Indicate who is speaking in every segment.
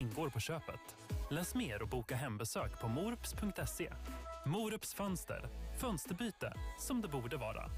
Speaker 1: ingår på köpet. Läs mer och boka hembesök på morups.se. Morups fönster. Fönsterbyte som det borde vara.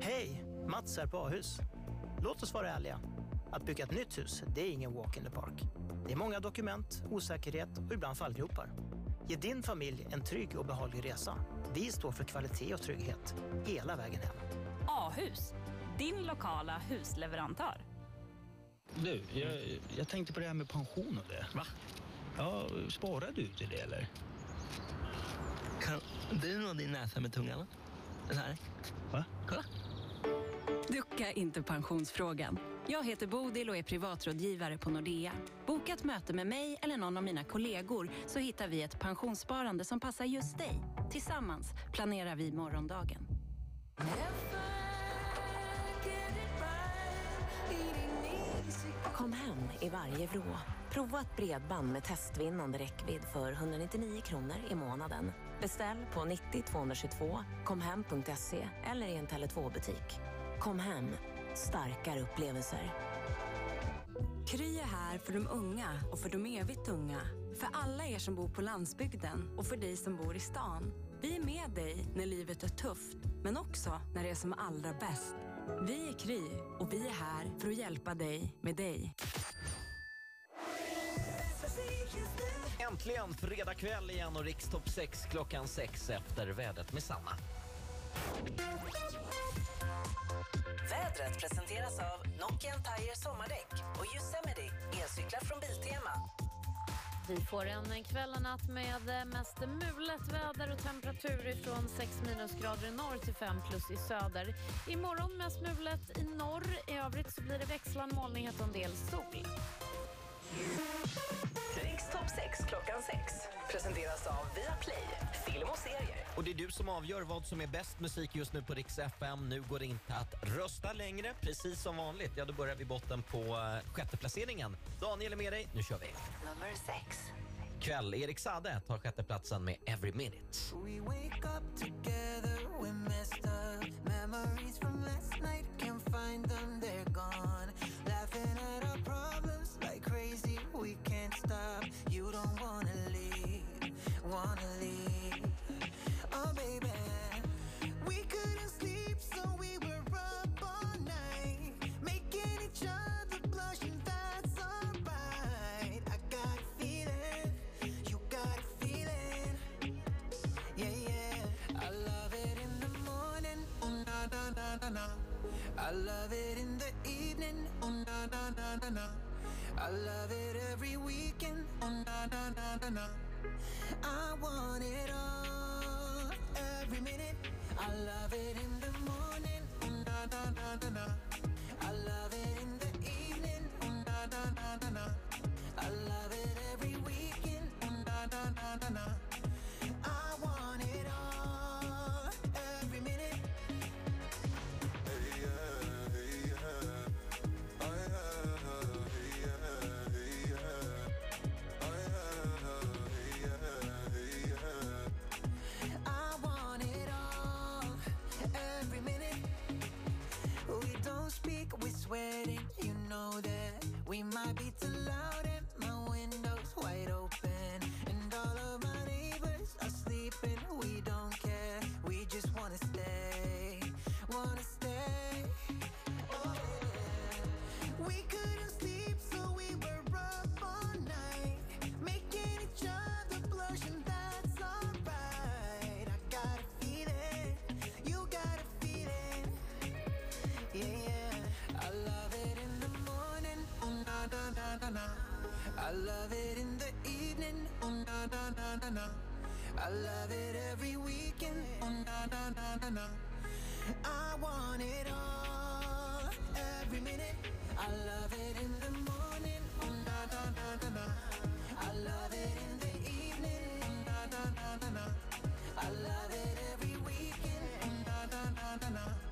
Speaker 2: Hej! Mats här på A-hus. Låt oss vara ärliga. Att bygga ett nytt hus, det är ingen walk in the park. Det är många dokument, osäkerhet och ibland fallgropar. Ge din familj en trygg och behaglig resa. Vi står för kvalitet och trygghet hela vägen hem.
Speaker 3: A-hus, din lokala husleverantör.
Speaker 4: Du, jag, jag tänkte på det här med pension och det.
Speaker 5: Va?
Speaker 4: Ja, sparar du till det eller?
Speaker 5: Kan du nå din näsa med tungan? Den här?
Speaker 4: Va?
Speaker 5: Kolla.
Speaker 3: Ducka inte pensionsfrågan. Jag heter Bodil och är privatrådgivare på Nordea. Boka ett möte med mig eller någon av mina kollegor så hittar vi ett pensionssparande som passar just dig. Tillsammans planerar vi morgondagen.
Speaker 6: Kom hem i varje vrå. Prova ett bredband med testvinnande räckvidd för 199 kronor i månaden. Beställ på 90 222, komhem.se eller i en Tele2-butik. Kom hem, starkare upplevelser.
Speaker 7: Kry är här för de unga och för de evigt unga. För alla er som bor på landsbygden och för dig som bor i stan. Vi är med dig när livet är tufft, men också när det är som allra bäst. Vi är Kry och vi är här för att hjälpa dig med dig.
Speaker 8: Äntligen fredag kväll igen och Rikstopp 6 klockan 6 efter vädret med Sanna.
Speaker 9: Vädret presenteras av Nokian Tire sommardäck och Yosemite elcyklar från Biltema.
Speaker 10: Vi får en kväll och natt med mest mulet väder och temperaturer från 6 minusgrader i norr till 5 plus i söder. Imorgon mest mulet i norr. I övrigt så blir det växlande molnighet och en del sol.
Speaker 9: Rikstopp 6 klockan 6 presenteras av Viaplay, film och serier.
Speaker 8: Och det är du som avgör vad som är bäst musik just nu på Rix FM. Nu går det inte att rösta längre. Precis som vanligt, ja då börjar vi botten på uh, sjätte placeringen. Daniel är med dig, nu kör vi.
Speaker 9: Nummer 6.
Speaker 8: Kväll, Erik Sade tar sjätteplatsen med Every Minute.
Speaker 11: We wake up together, we messed up Memories from last night, can't na. I love it in the evening. Oh, na, na, na, na, na. I love it every weekend. Oh, na, na, na, na, na. I want it all. Every minute. I love it in the morning. Oh, na, na, na, na, na. I love it in the evening. Oh, na, na, na, na, na. I love it every weekend. Oh, na, na, na, na, na. I love it in the evening. Oh, na, na, na, na, na. I love it every weekend. Oh, na, na, na, na, na. I want it all. Every minute. I love it in the morning. Oh, na, na, na, na, na. I love it in the evening. Oh, na, na, na, na, na. I love it every weekend. Oh, na, na, na, na, na.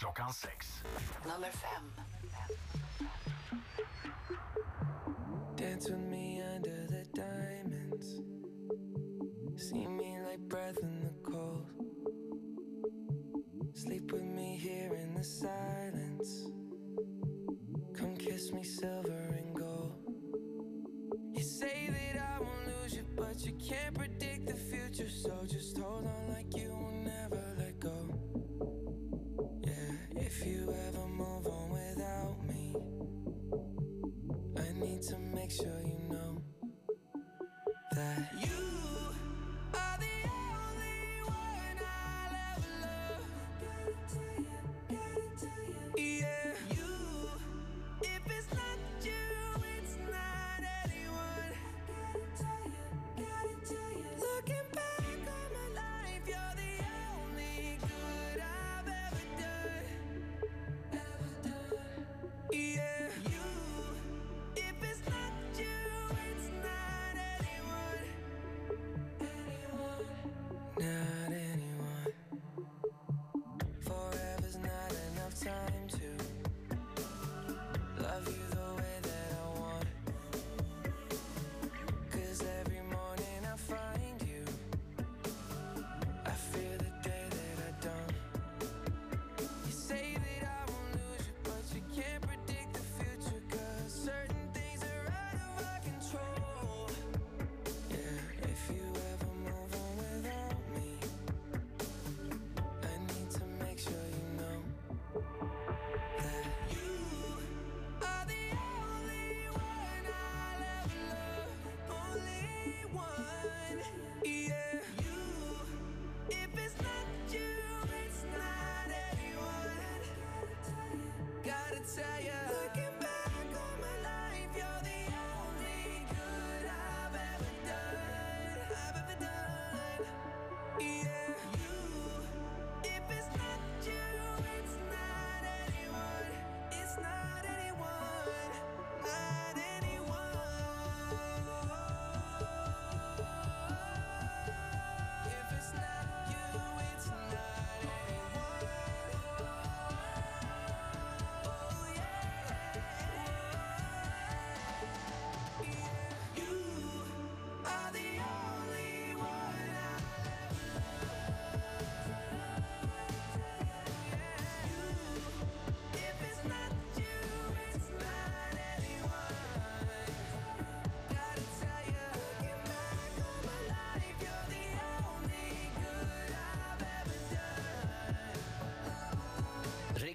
Speaker 1: klockan sex.
Speaker 4: Nummer fem.
Speaker 12: Dance with me under the diamonds. See me like breath in the cold. Sleep with me here in the silence. Come kiss me silver and gold. You say that I won't lose you, but you can't predict the future, so just hold on. that you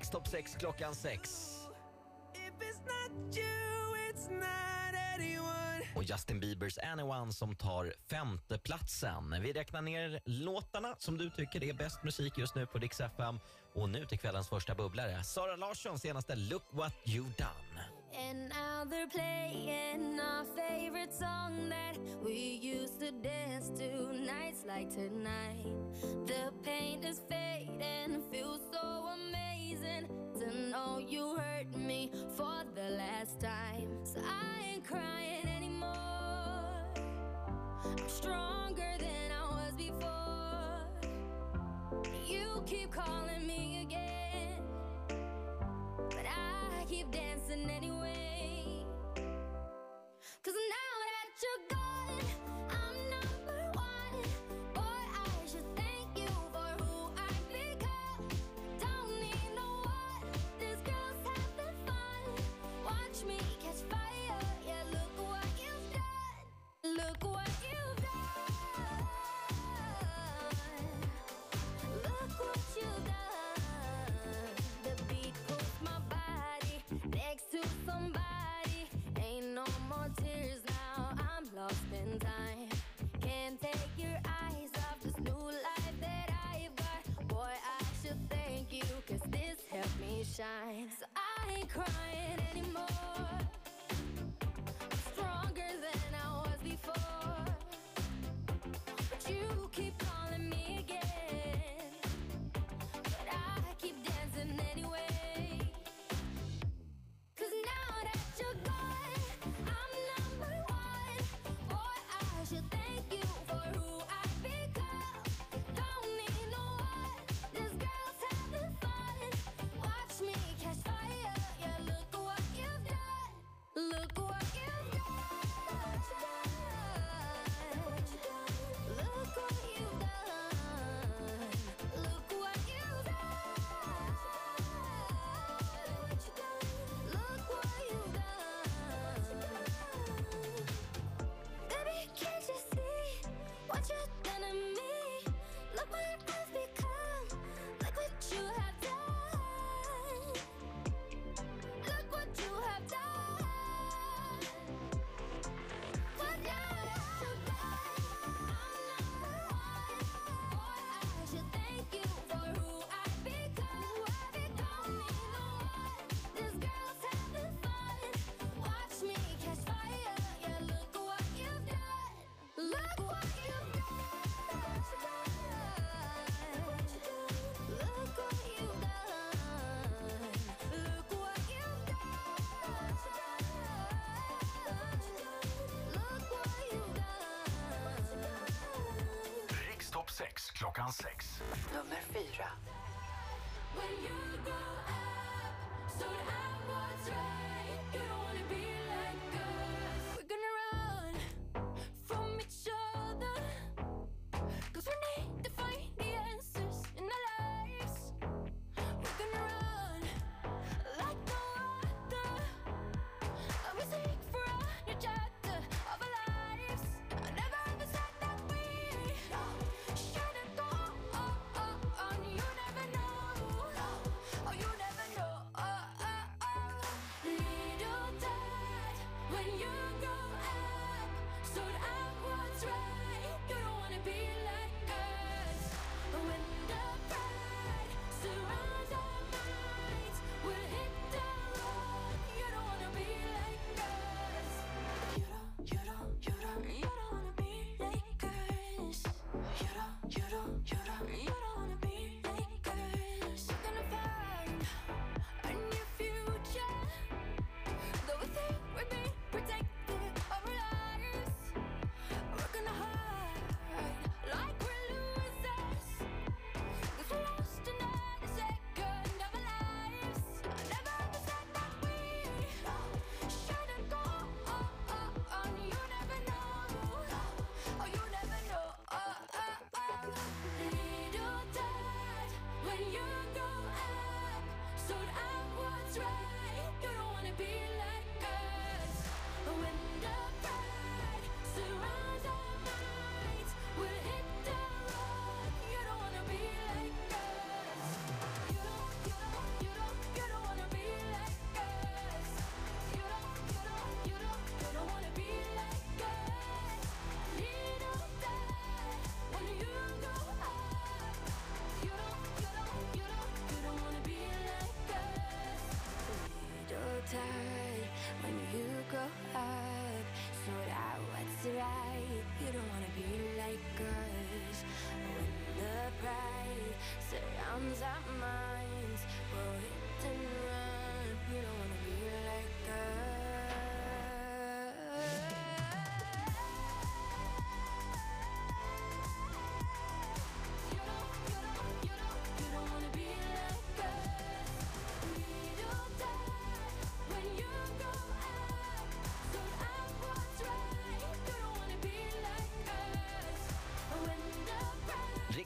Speaker 8: topp 6 klockan 6. Och Justin Biebers Anyone som tar femteplatsen. Vi räknar ner låtarna som du tycker är bäst musik just nu på Dix FM. Och nu till kvällens första bubblare. Sara Larsson senaste Look What You Done.
Speaker 13: And now they're playing our favorite song that we used to dance to nights like tonight. The pain is fading you hurt me for the last time. So I ain't crying anymore. I'm stronger than I was before. You keep calling me again, but I keep dancing anyway. Cause now crying.
Speaker 14: sex klockan sex.
Speaker 13: Nummer fyra.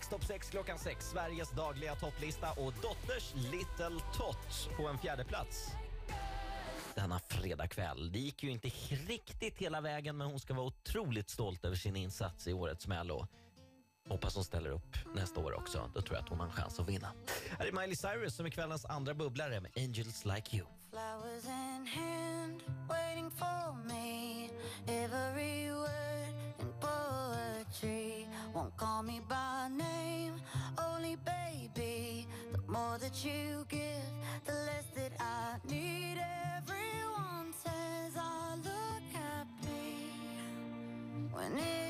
Speaker 12: Sveriges
Speaker 8: topp 6 klockan 6. Sveriges dagliga topplista och Dotters Little Tot på en fjärde plats denna fredagkväll. Det gick ju inte riktigt hela vägen, men hon ska vara otroligt stolt över sin insats i årets Mello. Hoppas hon ställer upp nästa år också. Då tror jag att hon har en chans att vinna. Här är Miley Cyrus som är kvällens andra bubblare med Angels Like You.
Speaker 12: you give, the less that I need. Everyone says I look happy when it